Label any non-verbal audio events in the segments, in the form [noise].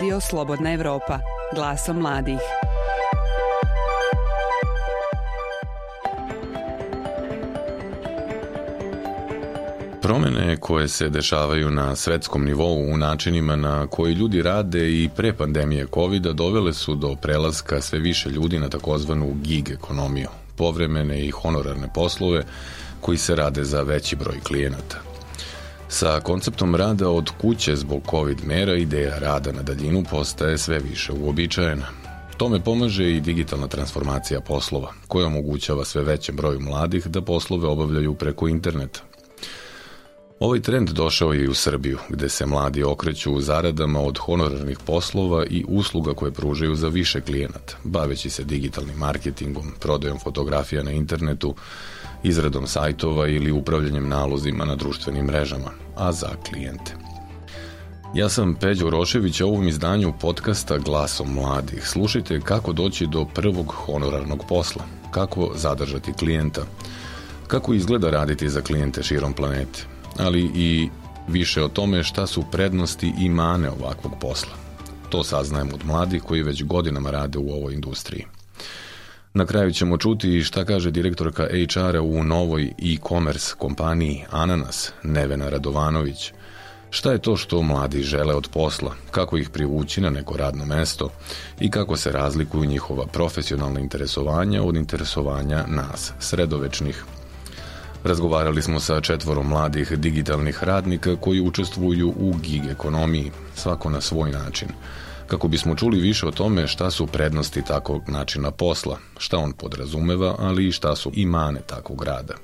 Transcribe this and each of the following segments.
Radio Slobodna Evropa, glasom mladih. Promene koje se dešavaju na svetskom nivou u načinima na koji ljudi rade i pre pandemije covid dovele su do prelaska sve više ljudi na takozvanu gig ekonomiju, povremene i honorarne poslove koji se rade za veći broj klijenata. Sa konceptom rada od kuće zbog COVID mera ideja rada na daljinu postaje sve više uobičajena. Tome pomaže i digitalna transformacija poslova, koja omogućava sve većem broju mladih da poslove obavljaju preko interneta. Ovaj trend došao je i u Srbiju, gde se mladi okreću u zaradama od honorarnih poslova i usluga koje pružaju za više klijenata, baveći se digitalnim marketingom, prodajom fotografija na internetu, izradom sajtova ili upravljanjem nalozima na društvenim mrežama, a za klijente. Ja sam Peđo Rošević, a u ovom izdanju podcasta Glasom mladih. Slušajte kako doći do prvog honorarnog posla, kako zadržati klijenta, kako izgleda raditi za klijente širom planete, ali i više o tome šta su prednosti i mane ovakvog posla. To saznajemo od mladih koji već godinama rade u ovoj industriji. Na kraju ćemo čuti šta kaže direktorka HR-a u novoj e-commerce kompaniji Ananas, Nevena Radovanović. Šta je to što mladi žele od posla, kako ih privući na neko radno mesto i kako se razlikuju njihova profesionalna interesovanja od interesovanja nas, sredovečnih. Razgovarali smo sa četvorom mladih digitalnih radnika koji učestvuju u gig ekonomiji, svako na svoj način – kako bismo čuli više o tome šta su prednosti takvog načina posla, šta on podrazumeva, ali i šta su i mane takvog rada.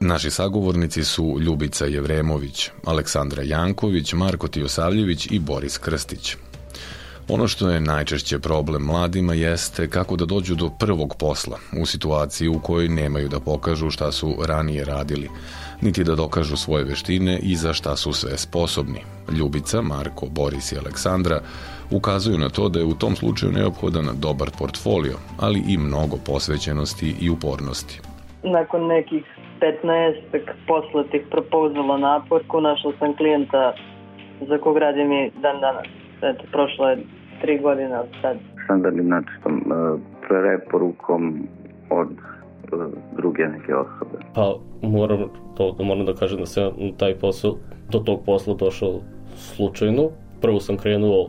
Naši sagovornici su Ljubica Jevremović, Aleksandra Janković, Marko Tijosavljević i Boris Krstić. Ono što je najčešće problem mladima jeste kako da dođu do prvog posla u situaciji u kojoj nemaju da pokažu šta su ranije radili, niti da dokažu svoje veštine i za šta su sve sposobni. Ljubica, Marko, Boris i Aleksandra ukazuju na to da je u tom slučaju neophodan dobar portfolio, ali i mnogo posvećenosti i upornosti. Nakon nekih 15 poslatih propozala na Upworku našla sam klijenta za kog radim i dan danas. Eto, prošlo je tri godine od sad. Standardnim načinom, e, preporukom od e, druge neke osobe. Pa moram, to, moram da kažem da sam taj posao, do tog posla došao slučajno. Prvo sam krenuo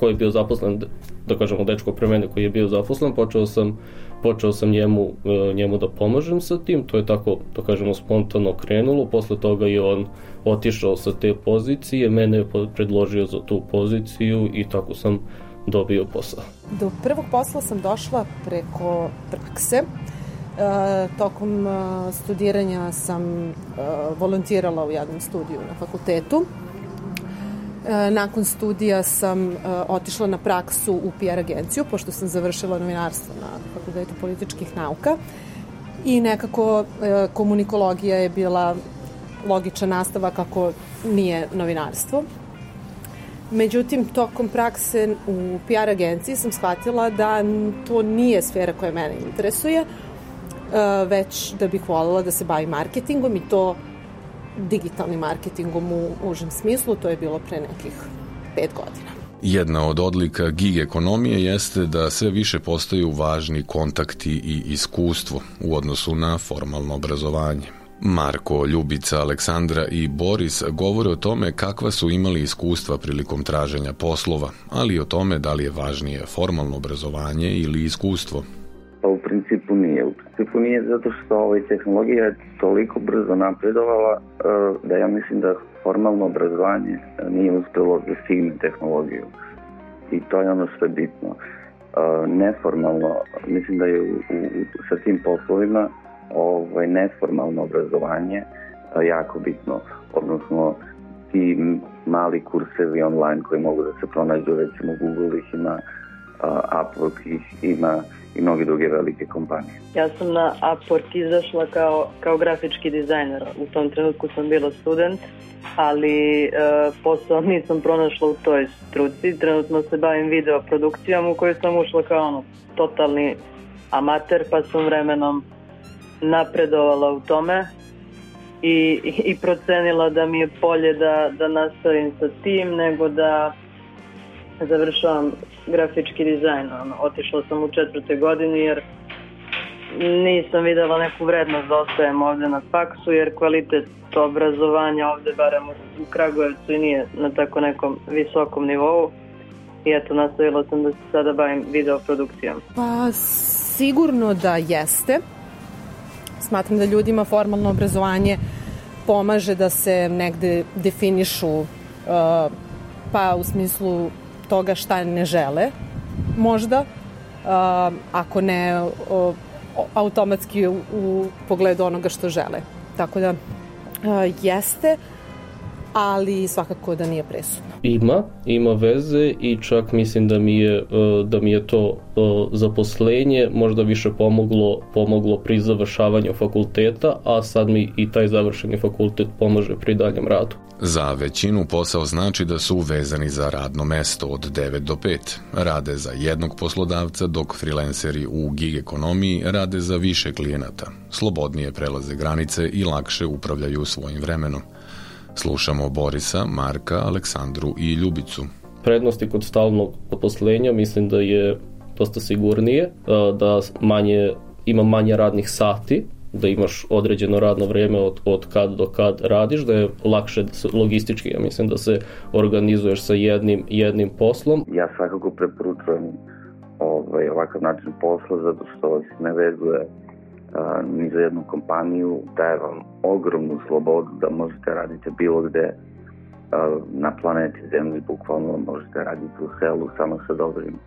ko je bio zaposlen, da kažemo dečko pre mene koji je bio zaposlen, počeo sam počeo sam njemu, e, njemu da pomažem sa tim, to je tako, da kažemo, spontano krenulo, posle toga je on otišao sa te pozicije, mene je predložio za tu poziciju i tako sam dobio posao. Do prvog posla sam došla preko prakse. E, tokom e, studiranja sam e, volontirala u jednom studiju na fakultetu nakon studija sam e, otišla na praksu u PR agenciju, pošto sam završila novinarstvo na Fakultetu političkih nauka i nekako e, komunikologija je bila logična nastava kako nije novinarstvo. Međutim, tokom prakse u PR agenciji sam shvatila da to nije sfera koja mene interesuje, već da bih voljela da se bavim marketingom i to digitalnim marketingom u užem smislu, to je bilo pre nekih pet godina. Jedna od odlika gig ekonomije jeste da sve više postaju važni kontakti i iskustvo u odnosu na formalno obrazovanje. Marko, Ljubica, Aleksandra i Boris govore o tome kakva su imali iskustva prilikom traženja poslova, ali i o tome da li je važnije formalno obrazovanje ili iskustvo. Pa u principu nije. Zato što ovaj, tehnologija je toliko brzo napredovala uh, da ja mislim da formalno obrazovanje nije uspelo da stigne tehnologiju. I to je ono što je bitno. Uh, neformalno, mislim da je u, u, sa tim poslovima ovaj, neformalno obrazovanje jako bitno. Odnosno, ti mali kursevi online koji mogu da se pronađu, recimo Google ih ima, Upwork ih ima, i mnoge druge velike kompanije. Ja sam na Upwork izašla kao, kao grafički dizajner. U tom trenutku sam bila student, ali e, posao nisam pronašla u toj struci. Trenutno se bavim video produkcijom u kojoj sam ušla kao ono, totalni amater, pa sam vremenom napredovala u tome i, i procenila da mi je polje da, da nastavim sa tim nego da završavam grafički dizajn. Ono, otišla sam u četvrte godini jer nisam videla neku vrednost da ostajem ovde na faksu jer kvalitet obrazovanja ovde barem u Kragujevcu i nije na tako nekom visokom nivou i eto nastavila sam da se sada bavim videoprodukcijom. Pa sigurno da jeste. Smatram da ljudima formalno obrazovanje pomaže da se negde definišu uh, pa u smislu toga šta ne žele možda uh, ako ne uh, automatski u, u pogledu onoga što žele. Tako da uh, jeste, ali svakako da nije presudno. Ima, ima veze i čak mislim da mi je, da mi je to zaposlenje možda više pomoglo, pomoglo pri završavanju fakulteta, a sad mi i taj završeni fakultet pomaže pri daljem radu. Za većinu posao znači da su vezani za radno mesto od 9 do 5. Rade za jednog poslodavca, dok freelanceri u gig ekonomiji rade za više klijenata. Slobodnije prelaze granice i lakše upravljaju svojim vremenom. Slušamo Borisa, Marka, Aleksandru i Ljubicu. Prednosti kod stalnog zaposlenja mislim da je dosta sigurnije, da manje, ima manje radnih sati, da imaš određeno radno vreme od, od kad do kad radiš, da je lakše da se, logistički, ja mislim da se organizuješ sa jednim, jednim poslom. Ja svakako preporučujem ovaj, ovakav način posla zato što se ne vezuje ni za jednu kompaniju, daje vam ogromnu slobodu da možete raditi bilo gde na planeti Zemlji, bukvalno možete raditi u selu samo sa dobrim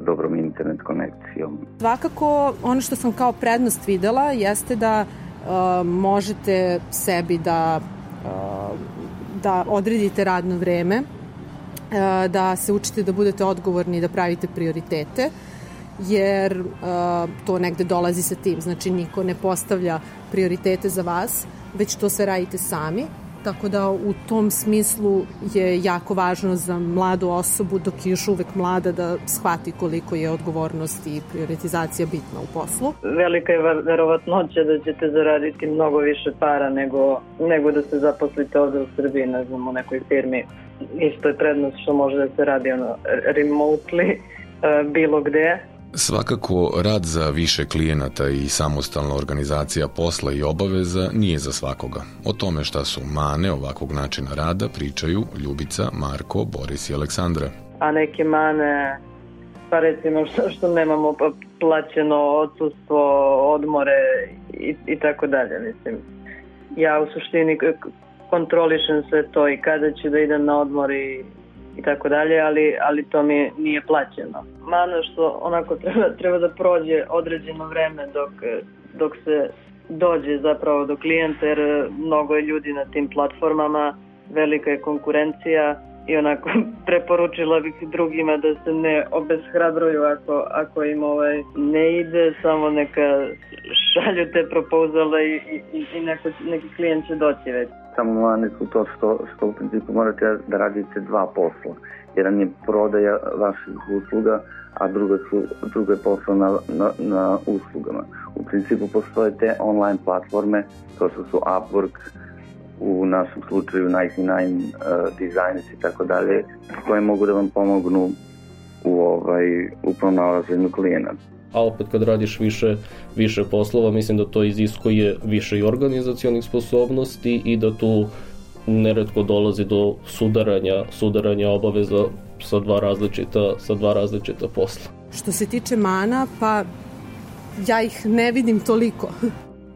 dobrom internet konekcijom. Svakako, ono što sam kao prednost videla jeste da uh, možete sebi da, uh, da odredite radno vreme, uh, da se učite da budete odgovorni da pravite prioritete, jer uh, to negde dolazi sa tim. Znači, niko ne postavlja prioritete za vas, već to sve radite sami Tako da u tom smislu je jako važno za mladu osobu dok je još uvek mlada da shvati koliko je odgovornost i prioritizacija bitna u poslu. Velika je verovatnoća da ćete zaraditi mnogo više para nego, nego da se zaposlite ovde u Srbiji, ne znam, u nekoj firmi. Isto je prednost što može da se radi ono remotely [laughs] eh, bilo gde Svakako, rad za više klijenata i samostalna organizacija posla i obaveza nije za svakoga. O tome šta su mane ovakvog načina rada pričaju Ljubica, Marko, Boris i Aleksandra. A neke mane, pa recimo što, što nemamo plaćeno odsustvo, odmore i, i tako dalje, mislim. Ja u suštini kontrolišem sve to i kada ću da idem na odmor i i tako dalje, ali, ali to mi nije plaćeno. Mano što onako treba, treba da prođe određeno vreme dok, dok se dođe zapravo do klijenta jer mnogo je ljudi na tim platformama, velika je konkurencija i onako [laughs] preporučila bih drugima da se ne obeshrabruju ako, ako im ovaj ne ide, samo neka šalju te propozale i, i, i neko, neki klijent će doći već. Samo mane su to što, što u principu morate da radite dva posla. Jedan je prodaja vaših usluga, a druga, su, druga je posao na, na, na uslugama. U principu postoje te online platforme, to što su Upwork, u našem slučaju 99 uh, Designers i tako dalje, koje mogu da vam pomognu u, ovaj, u pronalaženju klijenata. A opet kad radiš više, više poslova, mislim da to iziskuje više i organizacijonih sposobnosti i da tu neretko dolazi do sudaranja, sudaranja obaveza sa dva različita, sa dva različita posla. Što se tiče mana, pa ja ih ne vidim toliko.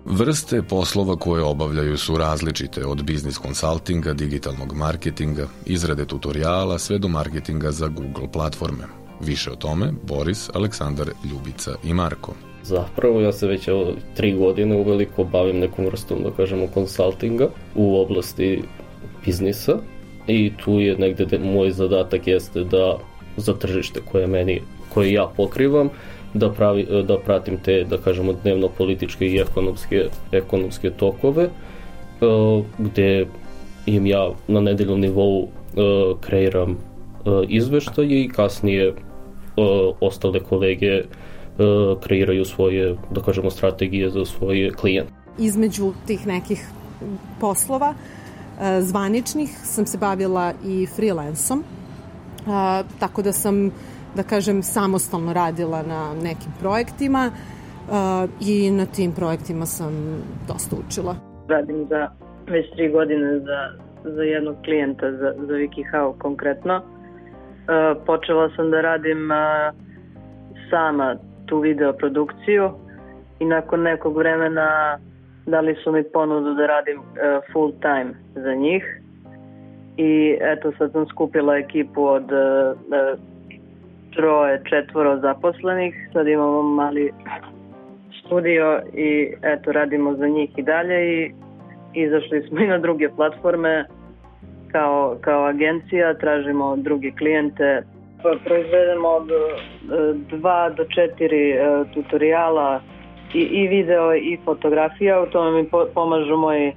Vrste poslova koje obavljaju su različite, od biznis konsultinga, digitalnog marketinga, izrade tutoriala, sve do marketinga za Google platforme. Više o tome Boris, Aleksandar, Ljubica i Marko. Zapravo ja se već evo, tri godine uveliko bavim nekom vrstom, da kažemo, konsultinga u oblasti biznisa i tu je negde de, moj zadatak jeste da za tržište koje meni, koje ja pokrivam, da, pravi, da pratim te, da kažemo, dnevno političke i ekonomske, ekonomske tokove, uh, gde im ja na nedeljnom nivou uh, kreiram izveštaje i kasnije ostale kolege kreiraju svoje, da kažemo, strategije za svoje klijente. Između tih nekih poslova zvaničnih sam se bavila i freelansom a, tako da sam, da kažem, samostalno radila na nekim projektima i na tim projektima sam dosta učila. Radim za već tri godine za, za jednog klijenta, za, za WikiHow konkretno. A, počela sam da radim a, sama tu video produkciju i nakon nekog vremena dali su mi ponudu da radim uh, full time za njih. I eto sad sam skupila ekipu od troje, četvoro zaposlenih, sad imamo mali studio i eto radimo za njih i dalje i izašli smo i na druge platforme kao, kao agencija, tražimo druge klijente, proizvedemo od dva do četiri tutoriala i, i video i fotografija, u tome mi pomažu moji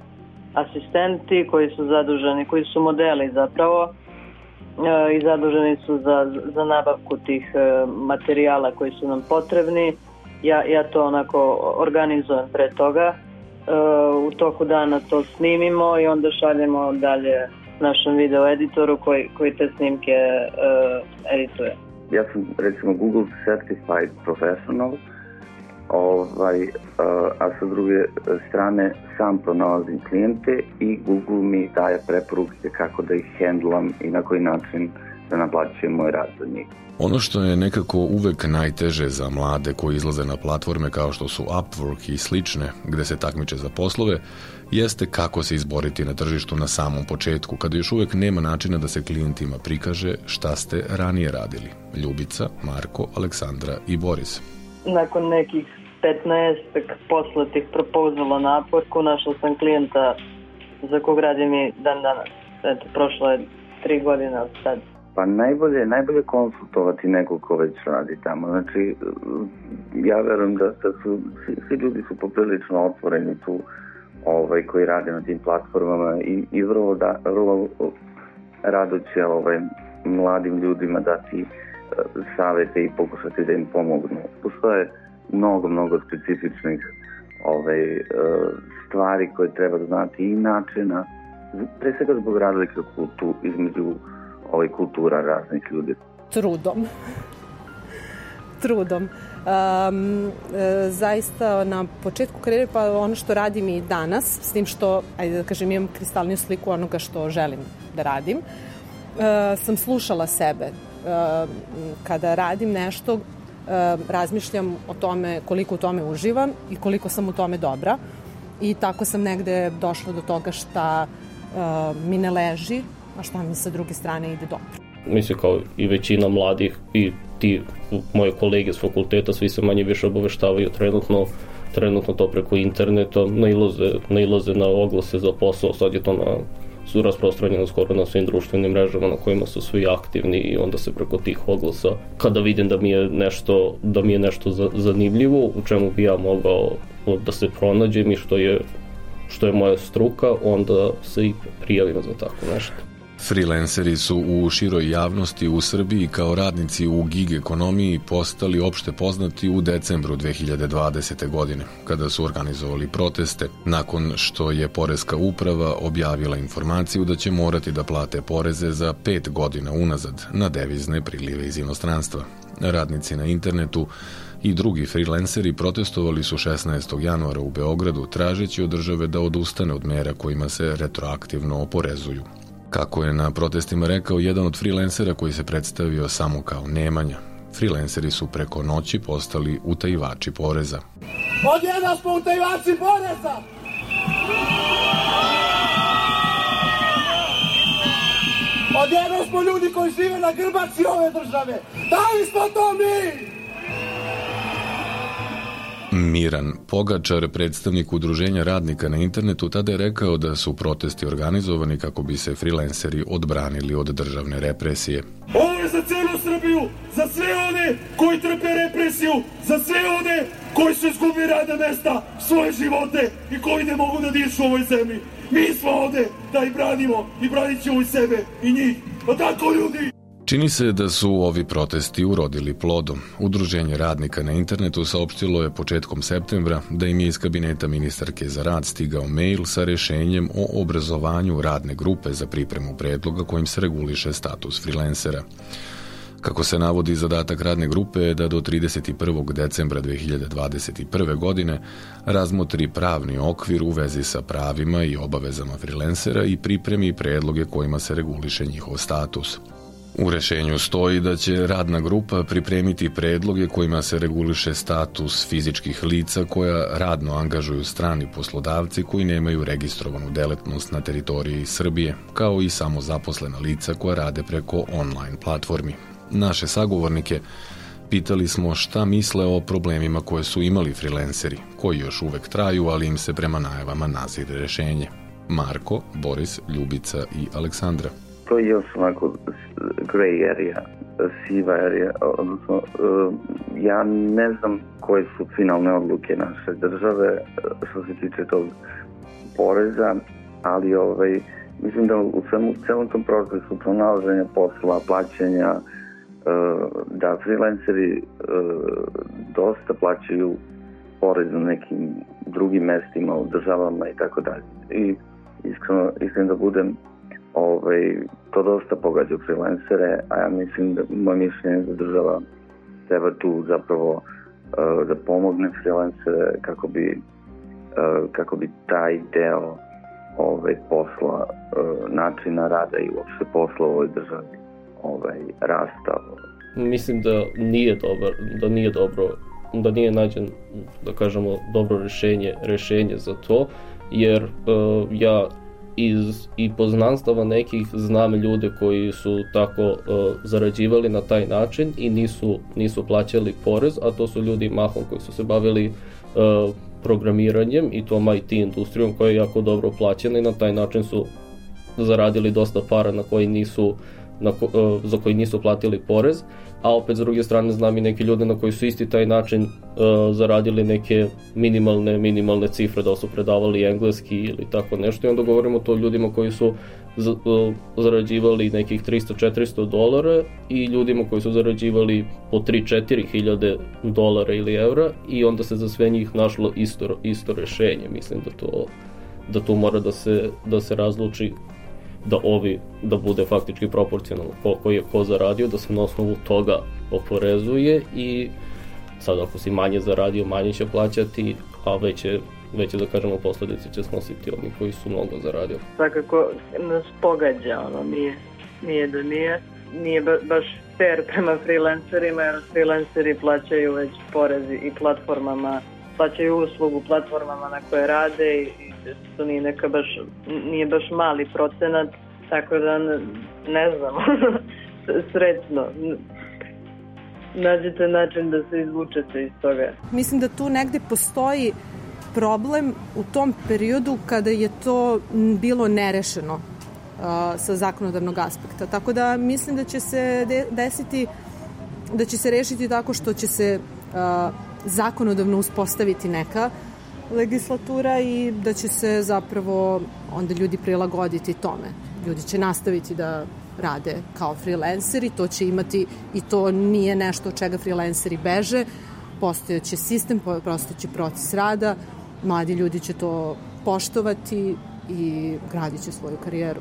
asistenti koji su zaduženi, koji su modeli zapravo e, i zaduženi su za, za nabavku tih e, materijala koji su nam potrebni. Ja, ja to onako organizujem pre toga. E, u toku dana to snimimo i onda šaljemo dalje našem video editoru koji, koji te snimke uh, edituje. Ja sam recimo Google Certified Professional, ovaj, uh, a sa druge strane sam pronalazim klijente i Google mi daje preporuke kako da ih handlam i na koji način da naplaćujem moj rad za njih. Ono što je nekako uvek najteže za mlade koji izlaze na platforme kao što su Upwork i slične, gde se takmiče za poslove, jeste kako se izboriti na tržištu na samom početku, kada još uvek nema načina da se klijentima prikaže šta ste ranije radili. Ljubica, Marko, Aleksandra i Boris. Nakon nekih 15 posle tih propozala na Upworku, našla sam klijenta za kog radim i dan danas. Eto, prošlo je tri godine od sad. Pa najbolje, najbolje konsultovati nekog ko već radi tamo. Znači, ja verujem da, da su, svi, svi ljudi su poprilično otvoreni tu ovaj, koji rade na tim platformama i, i vrlo, da, vrlo rado će ovaj, mladim ljudima dati uh, savete i pokušati da im pomognu. Postoje mnogo, mnogo specifičnih ovaj, uh, stvari koje treba znati i načina, pre svega zbog razlike kultu, između ovaj, kultura raznih ljudi. Trudom. [laughs] Trudom. Um, e, zaista na početku karijere pa ono što radim i danas, s tim što, ajde da kažem, imam kristalniju sliku onoga što želim da radim, e, sam slušala sebe. E, kada radim nešto, e, razmišljam o tome koliko u tome uživam i koliko sam u tome dobra i tako sam negde došla do toga šta e, mi ne leži, a šta mi sa druge strane ide dobro. Mislim kao i većina mladih i ti moje kolege s fakulteta svi se manje više obaveštavaju. Trenutno trenutno to preko interneta nailaze, nailaze na oglase za posao. Sad je to na su rasprostranjeno skoro na svim društvenim mrežama na kojima su svi aktivni i onda se preko tih oglasa kada vidim da mi je nešto da mi je nešto zanimljivo u čemu bi ja mogao da se pronađem i što je što je moja struka onda se i prijavim za tako nešto Freelanceri su u široj javnosti u Srbiji kao radnici u gig ekonomiji postali opšte poznati u decembru 2020. godine, kada su organizovali proteste, nakon što je Poreska uprava objavila informaciju da će morati da plate poreze za pet godina unazad na devizne prilive iz inostranstva. Radnici na internetu i drugi freelanceri protestovali su 16. januara u Beogradu tražeći od države da odustane od mera kojima se retroaktivno oporezuju. Kako je na protestima rekao jedan od freelancera koji se predstavio samo kao Nemanja, freelanceri su preko noći postali utajivači poreza. Odjedno smo utajivači poreza! Odjedno smo ljudi koji žive na grbaci ove države. Da li smo to mi? Miran Pogačar, predstavnik udruženja radnika na internetu, tada je rekao da su protesti organizovani kako bi se freelanceri odbranili od državne represije. Ovo je za celu Srbiju, za sve one koji trpe represiju, za sve one koji su izgubili rada mesta, svoje živote i koji ne mogu da dišu u ovoj zemlji. Mi smo ovde da ih branimo i branit ćemo i sebe i njih. Pa tako ljudi! Čini se da su ovi protesti urodili plodom. Udruženje radnika na internetu saopštilo je početkom septembra da im je iz kabineta ministarke za rad stigao mail sa rešenjem o obrazovanju radne grupe za pripremu predloga kojim se reguliše status freelancera. Kako se navodi, zadatak radne grupe je da do 31. decembra 2021. godine razmotri pravni okvir u vezi sa pravima i obavezama freelancera i pripremi predloge kojima se reguliše njihov status. U rešenju stoji da će radna grupa pripremiti predloge kojima se reguliše status fizičkih lica koja radno angažuju strani poslodavci koji nemaju registrovanu deletnost na teritoriji Srbije, kao i samozaposlena lica koja rade preko online platformi. Naše sagovornike pitali smo šta misle o problemima koje su imali freelanceri, koji još uvek traju, ali im se prema najavama nazire rešenje. Marko, Boris, Ljubica i Aleksandra to je onako gray area, siva area, odnosno eh, ja ne znam koje su finalne odluke naše države eh, što se tiče tog poreza, ali ovaj, mislim da u svemu, celom tom procesu pronalaženja posla, plaćanja, eh, da freelanceri dosta plaćaju porez na nekim drugim mestima u državama i tako dalje. I iskreno, iskreno da budem, ovaj, to dosta pogađa freelancere, a ja mislim da moje mišljenje da država treba tu zapravo uh, da pomogne freelancere kako bi uh, kako bi taj deo ovaj, posla, uh, načina rada i uopšte posla u ovoj državi ovaj, rastao. Mislim da nije dobar, da nije dobro da nije nađen, da kažemo, dobro rešenje, rešenje za to, jer uh, ja iz i poznanstava nekih znam ljude koji su tako uh, zarađivali na taj način i nisu, nisu plaćali porez, a to su ljudi mahom koji su se bavili uh, programiranjem i tom IT industrijom koja je jako dobro plaćena i na taj način su zaradili dosta para na koji nisu na ko, uh, za koji nisu platili porez a opet s druge strane znam i neke ljude na koji su isti taj način uh, zaradili neke minimalne minimalne cifre da su predavali engleski ili tako nešto. I onda govorimo to ljudima koji su z, uh, zarađivali nekih 300-400 dolara i ljudima koji su zarađivali po 3-4 hiljade dolara ili evra i onda se za sve njih našlo isto, isto rešenje. Mislim da to da tu mora da se, da se razluči da ovi, da bude faktički proporcionalno koliko je ko zaradio, da se na osnovu toga oporezuje i sad ako si manje zaradio, manje će plaćati, a veće veće da kažemo posledice će snositi oni koji su mnogo zaradio. Svakako nas pogađa, ono, nije, nije da nije, nije ba, baš fair prema freelancerima, jer freelanceri plaćaju već porezi i platformama, plaćaju uslugu platformama na koje rade i to nije neka baš, nije baš mali procenat, tako da ne, ne znam, [laughs] srećno. Nađete način da se izvučete iz toga. Mislim da tu negde postoji problem u tom periodu kada je to bilo nerešeno uh, sa zakonodavnog aspekta. Tako da mislim da će se desiti da će se rešiti tako što će se uh, zakonodavno uspostaviti neka legislatura i da će se zapravo onda ljudi prilagoditi tome. Ljudi će nastaviti da rade kao freelanceri, to će imati i to nije nešto od čega freelanceri beže, postojeći sistem, postojeći proces rada, mladi ljudi će to poštovati i gradit će svoju karijeru.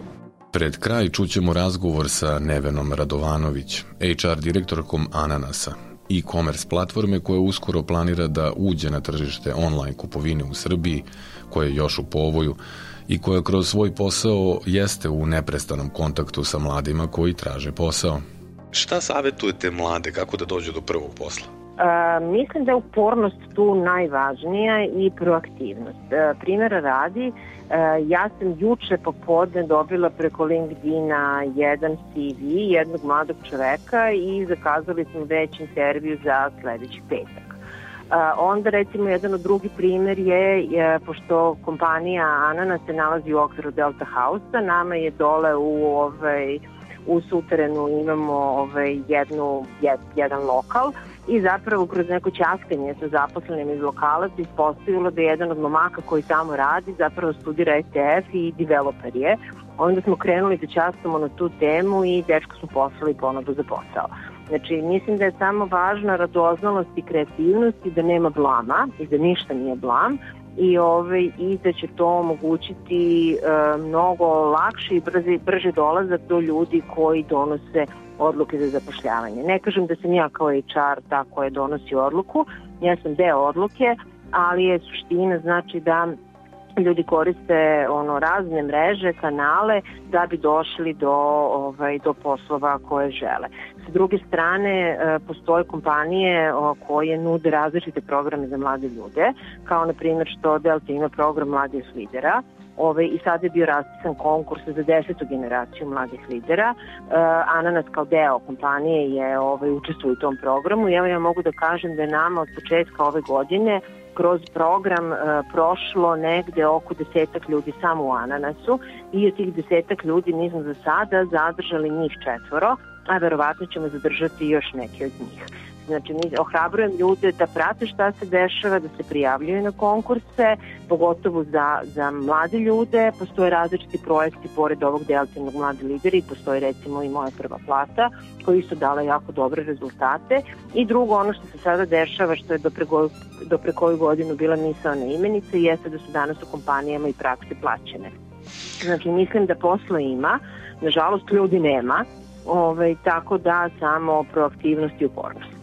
Pred kraj čućemo razgovor sa Nevenom Radovanović, HR direktorkom Ananasa, e-commerce platforme koja uskoro planira da uđe na tržište online kupovine u Srbiji, koje je još u povoju i koja kroz svoj posao jeste u neprestanom kontaktu sa mladima koji traže posao. Šta savetujete mlade kako da dođu do prvog posla? A, mislim da je upornost tu najvažnija i proaktivnost. A, primjera radi, a, ja sam juče popodne dobila preko LinkedIna jedan CV jednog mladog čoveka i zakazali smo već intervju za sledeći petak. Onda recimo jedan od drugi primer je, je pošto kompanija Anana se nalazi u okviru Delta House-a, nama je dole u ovaj u suterenu imamo ovaj, jednu, jed, jedan lokal i zapravo kroz neko ćaskanje sa zaposlenim iz lokala se ispostavilo da je jedan od momaka koji tamo radi zapravo studira ETF i developer je. Onda smo krenuli da ćaskamo na tu temu i dečko smo poslali ponudu za posao. Znači, mislim da je samo važna radoznalost i kreativnost i da nema blama i da ništa nije blam i, ovaj, i da će to omogućiti e, mnogo lakši i brzi, brže dolazak do ljudi koji donose odluke za zapošljavanje. Ne kažem da sam ja kao HR ta koja donosi odluku, ja sam deo odluke, ali je suština znači da ljudi koriste ono razne mreže, kanale da bi došli do ovaj do poslova koje žele. Sa druge strane e, postoje kompanije koje nude različite programe za mlade ljude, kao na primjer što Delta ima program mladih lidera, Ove, I sada je bio raspisan konkurs za desetu generaciju mladih lidera. E, Ananas kao deo kompanije je ovaj, učestvuje u tom programu i evo ja mogu da kažem da je nama od početka ove godine kroz program e, prošlo negde oko desetak ljudi samo u Ananasu i od tih desetak ljudi mi smo za sada zadržali njih četvoro, a verovatno ćemo zadržati još neke od njih. Znači, mi ohrabrujem ljude da prate šta se dešava, da se prijavljuju na konkurse, pogotovo za, za mlade ljude. Postoje različiti projekti pored ovog deltivnog mlade lideri, postoji recimo i moja prva plata, koja isto dala jako dobre rezultate. I drugo, ono što se sada dešava, što je do, preko, do pre koju godinu bila misalna imenica, jeste da su danas u kompanijama i prakse plaćene. Znači, mislim da posla ima, nažalost ljudi nema, ovaj, tako da samo proaktivnost i upornost.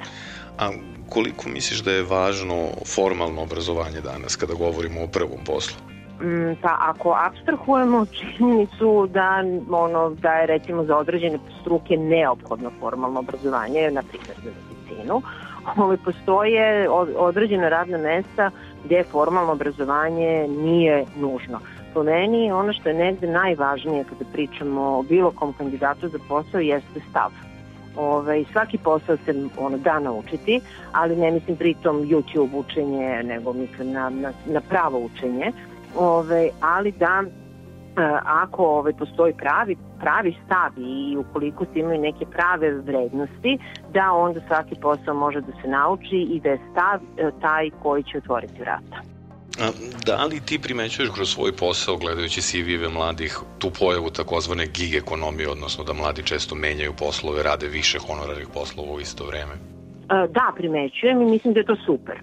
A koliko misliš da je važno formalno obrazovanje danas kada govorimo o prvom poslu? Mm, pa ako abstrahujemo činjenicu da, ono, da je recimo za određene struke neophodno formalno obrazovanje, na primjer za medicinu, ovaj, postoje određena radna mesta gde formalno obrazovanje nije nužno. Po meni ono što je negde najvažnije kada pričamo o bilo kom kandidatu za posao jeste stav Ovaj, svaki posao se ono, da naučiti, ali ne mislim pritom YouTube učenje, nego mislim na, na, na pravo učenje. Ovaj, ali da e, ako ovaj, postoji pravi, pravi stav i ukoliko se imaju neke prave vrednosti, da onda svaki posao može da se nauči i da je stav e, taj koji će otvoriti vrata. Da li ti primećuješ kroz svoj posao, gledajući CV-ve mladih, tu pojavu takozvane gig ekonomije, odnosno da mladi često menjaju poslove, rade više honorarnih poslova u isto vreme? Da, primećujem i mislim da je to super.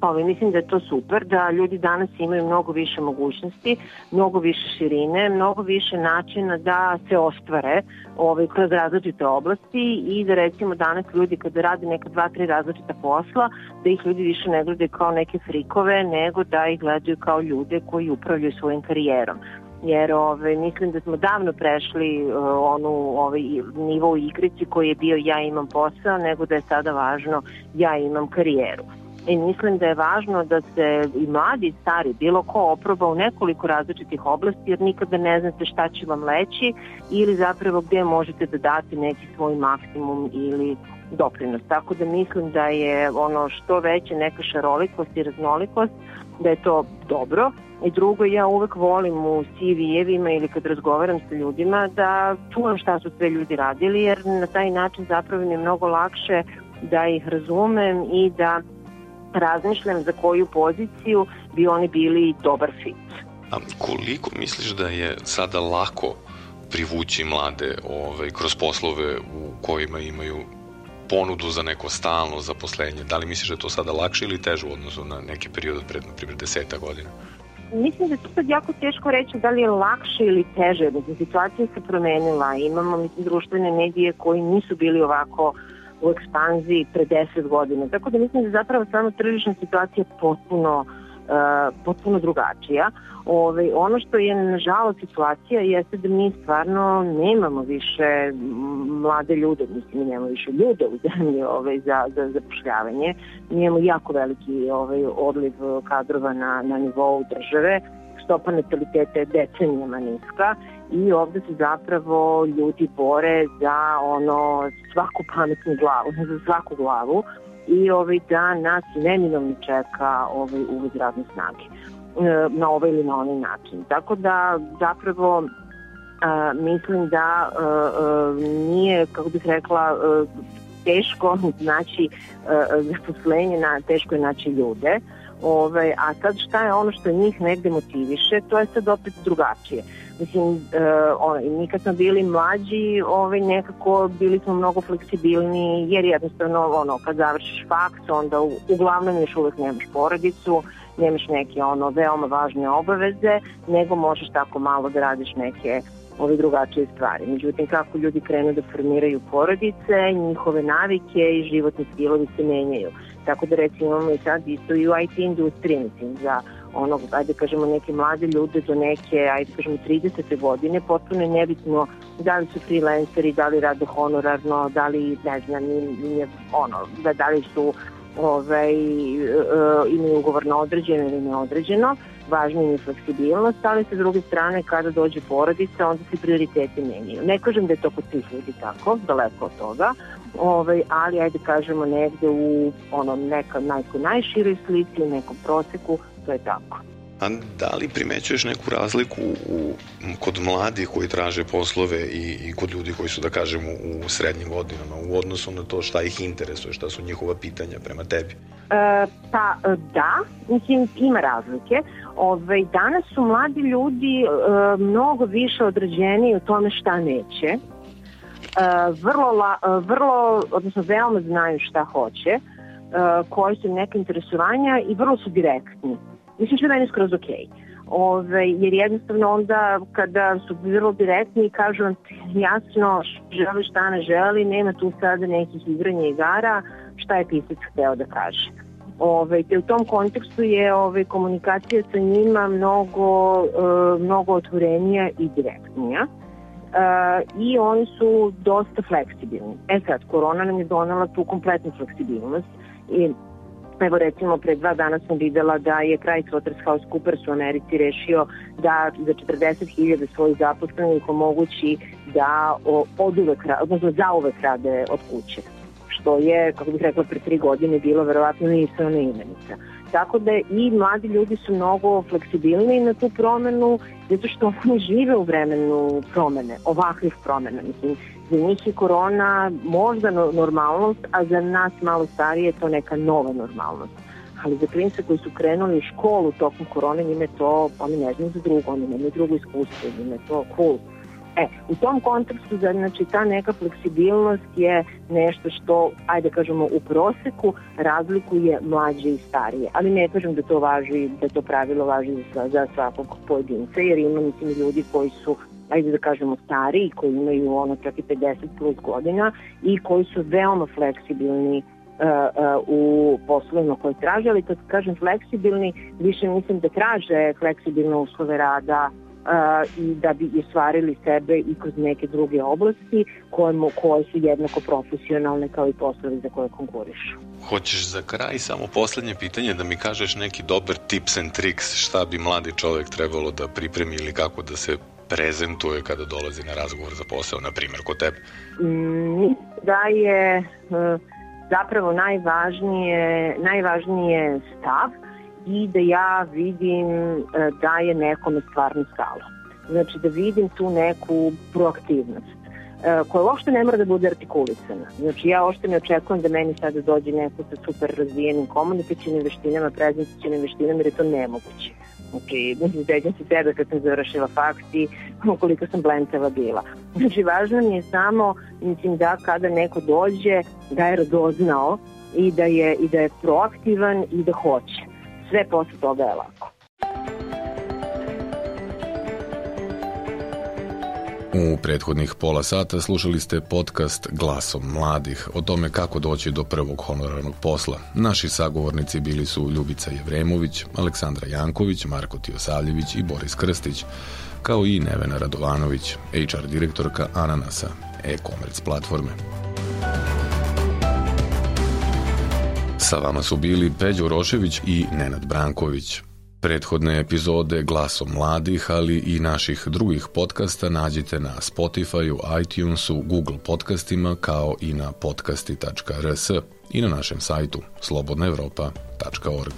Ovaj, mislim da je to super, da ljudi danas imaju mnogo više mogućnosti, mnogo više širine, mnogo više načina da se ostvare ovaj, kroz različite oblasti i da recimo danas ljudi kada rade neka dva, tri različita posla, da ih ljudi više ne gledaju kao neke frikove, nego da ih gledaju kao ljude koji upravljaju svojim karijerom. Jer ove, mislim da smo davno prešli uh, onu ovaj, nivo u igrici koji je bio ja imam posao, nego da je sada važno ja imam karijeru i mislim da je važno da se i mladi i stari, bilo ko oproba u nekoliko različitih oblasti jer nikada ne znate šta će vam leći ili zapravo gde možete da date neki svoj maksimum ili doprinos. Tako da mislim da je ono što veće neka šarolikost i raznolikost, da je to dobro. I drugo, ja uvek volim u CV-evima ili kad razgovaram sa ljudima da čuvam šta su sve ljudi radili, jer na taj način zapravo mi je mnogo lakše da ih razumem i da razmišljam za koju poziciju bi oni bili dobar fit. A koliko misliš da je sada lako privući mlade ovaj, kroz poslove u kojima imaju ponudu za neko stalno zaposlenje? Da li misliš da je to sada lakše ili teže u odnosu na neki period pred, na primjer, deseta godina? Mislim da je to sad jako teško reći da li je lakše ili teže. Mislim, situacija se promenila. Imamo mislim, društvene medije koji nisu bili ovako uh, u ekspanziji pre 10 godina. Tako da mislim da zapravo samo tržišna situacija potpuno Uh, potpuno drugačija. Ove, ono što je nažalost situacija jeste da mi stvarno nemamo više mlade ljude, mislim nemamo više ljude u zemlji ove, za, za zapošljavanje. Mi imamo jako veliki ovaj, odliv kadrova na, na nivou države stopa nataliteta je decenijama niska i ovde se zapravo ljudi bore za ono svaku pametnu glavu, za svaku glavu i ovaj, da nas neminovno čeka ovaj uvoz radne snage e, na ovaj ili na onaj način. Tako da zapravo a, mislim da a, a, nije, kako bih rekla, a, teško znači zaposlenje, na, teško je naći ljude. Ove, a sad šta je ono što njih negde motiviše, to je sad opet drugačije. Mislim, uh, on, mi kad smo bili mlađi, ovaj, nekako bili smo mnogo fleksibilni, jer jednostavno, ono, kad završiš faks, onda u, uglavnom još uvek nemaš porodicu, nemaš neke ono veoma važne obaveze, nego možeš tako malo da radiš neke ove drugačije stvari. Međutim, kako ljudi krenu da formiraju porodice, njihove navike i životni stilovi se menjaju. Tako da recimo imamo i sad isto i u IT industriji, mislim, za onog, ajde kažemo, neke mlade ljude do neke, ajde kažemo, 30. godine, potpuno je nebitno da li su freelanceri, da li rade honorarno, da li, ne znam, nije, ono, da, da li su ovaj, uh, imaju ugovor na određeno ili neodređeno, važna je fleksibilnost, ali sa druge strane kada dođe porodica, onda se prioriteti menjaju. Ne kažem da je to kod svih ljudi tako, daleko od toga, ovaj, ali ajde kažemo negde u ono, neka, nekoj najširoj slici, u nekom proseku, to je tako. A da li primećuješ neku razliku u, kod mladih koji traže poslove i, i kod ljudi koji su, da kažem, u, u srednjim godinama u odnosu na to šta ih interesuje, šta su njihova pitanja prema tebi? E, pa da, mislim ima razlike. Ove, danas su mladi ljudi e, mnogo više određeni u tome šta neće. E, vrlo, la, e, vrlo, odnosno veoma znaju šta hoće, e, koji su neke interesovanja i vrlo su direktni Mislim što je meni skroz okej. Okay. Ove, jer jednostavno onda kada su vrlo direktni i kažu vam jasno želi šta ne želi, nema tu sada nekih igranja igara, šta je pisac hteo da kaže. Ove, te u tom kontekstu je ove, komunikacija sa njima mnogo, e, mnogo otvorenija i direktnija. E, I oni su dosta fleksibilni. E sad, korona nam je donala tu kompletnu fleksibilnost i Evo recimo pre dva dana sam videla da je PricewaterhouseCoopers u Americi rešio da za 40.000 svojih zaposlenih omogući da od uvek, odnosno za uvek rade od kuće što je, kako bih rekla, pre tri godine bilo verovatno nisana imenica. Tako da i mladi ljudi su mnogo fleksibilni na tu promenu, zato što oni žive u vremenu promene, ovakvih promena. Mislim, za njih je korona možda normalnost, a za nas malo starije je to neka nova normalnost. Ali za klince koji su krenuli u školu tokom korone, njime to, oni ne znaju za drugo, oni nemaju drugo iskustvo, njime to cool. E, u tom kontekstu, znači, ta neka fleksibilnost je nešto što, ajde kažemo, u proseku razlikuje mlađe i starije. Ali ne kažem da to važi, da to pravilo važi za, za svakog pojedinca, jer ima, mislim, ljudi koji su ajde da kažemo stariji, koji imaju ono čak i 50 plus godina i koji su veoma fleksibilni Uh, uh, u poslovima koje traže, ali kad kažem fleksibilni, više mislim da traže fleksibilne uslove rada, i da bi ostvarili sebe i kroz neke druge oblasti koje, koje su jednako profesionalne kao i poslovi za koje konkurišu. Hoćeš za kraj samo poslednje pitanje da mi kažeš neki dobar tips and tricks šta bi mladi čovek trebalo da pripremi ili kako da se prezentuje kada dolazi na razgovor za posao, na primjer, kod tebe? Mm, da je e, zapravo najvažnije, najvažnije stav i da ja vidim e, da je nekome stvarno stalo. Znači da vidim tu neku proaktivnost e, koja uopšte ne mora da bude artikulisana. Znači ja uopšte ne očekujem da meni sada dođe neko sa super razvijenim komunikacijnim veštinama, prezentacijnim veštinama jer je to nemoguće. Znači, sećam se sebe kad sam završila faks i [laughs] koliko sam blentava bila. Znači, važno mi je samo, mislim, da kada neko dođe, da je radoznao i da je, i da je proaktivan i da hoće sve posle toga je lako. U prethodnih pola sata slušali ste podcast Glasom mladih o tome kako doći do prvog honorarnog posla. Naši sagovornici bili su Ljubica Jevremović, Aleksandra Janković, Marko Tiosavljević i Boris Krstić, kao i Nevena Radovanović, HR direktorka Ananasa, e-commerce platforme. Sa vama su bili Peđo Rošević i Nenad Branković. Prethodne epizode Glasom mladih, ali i naših drugih podcasta nađite na Spotify, iTunesu, Google podcastima kao i na podcasti.rs i na našem sajtu slobodnaevropa.org.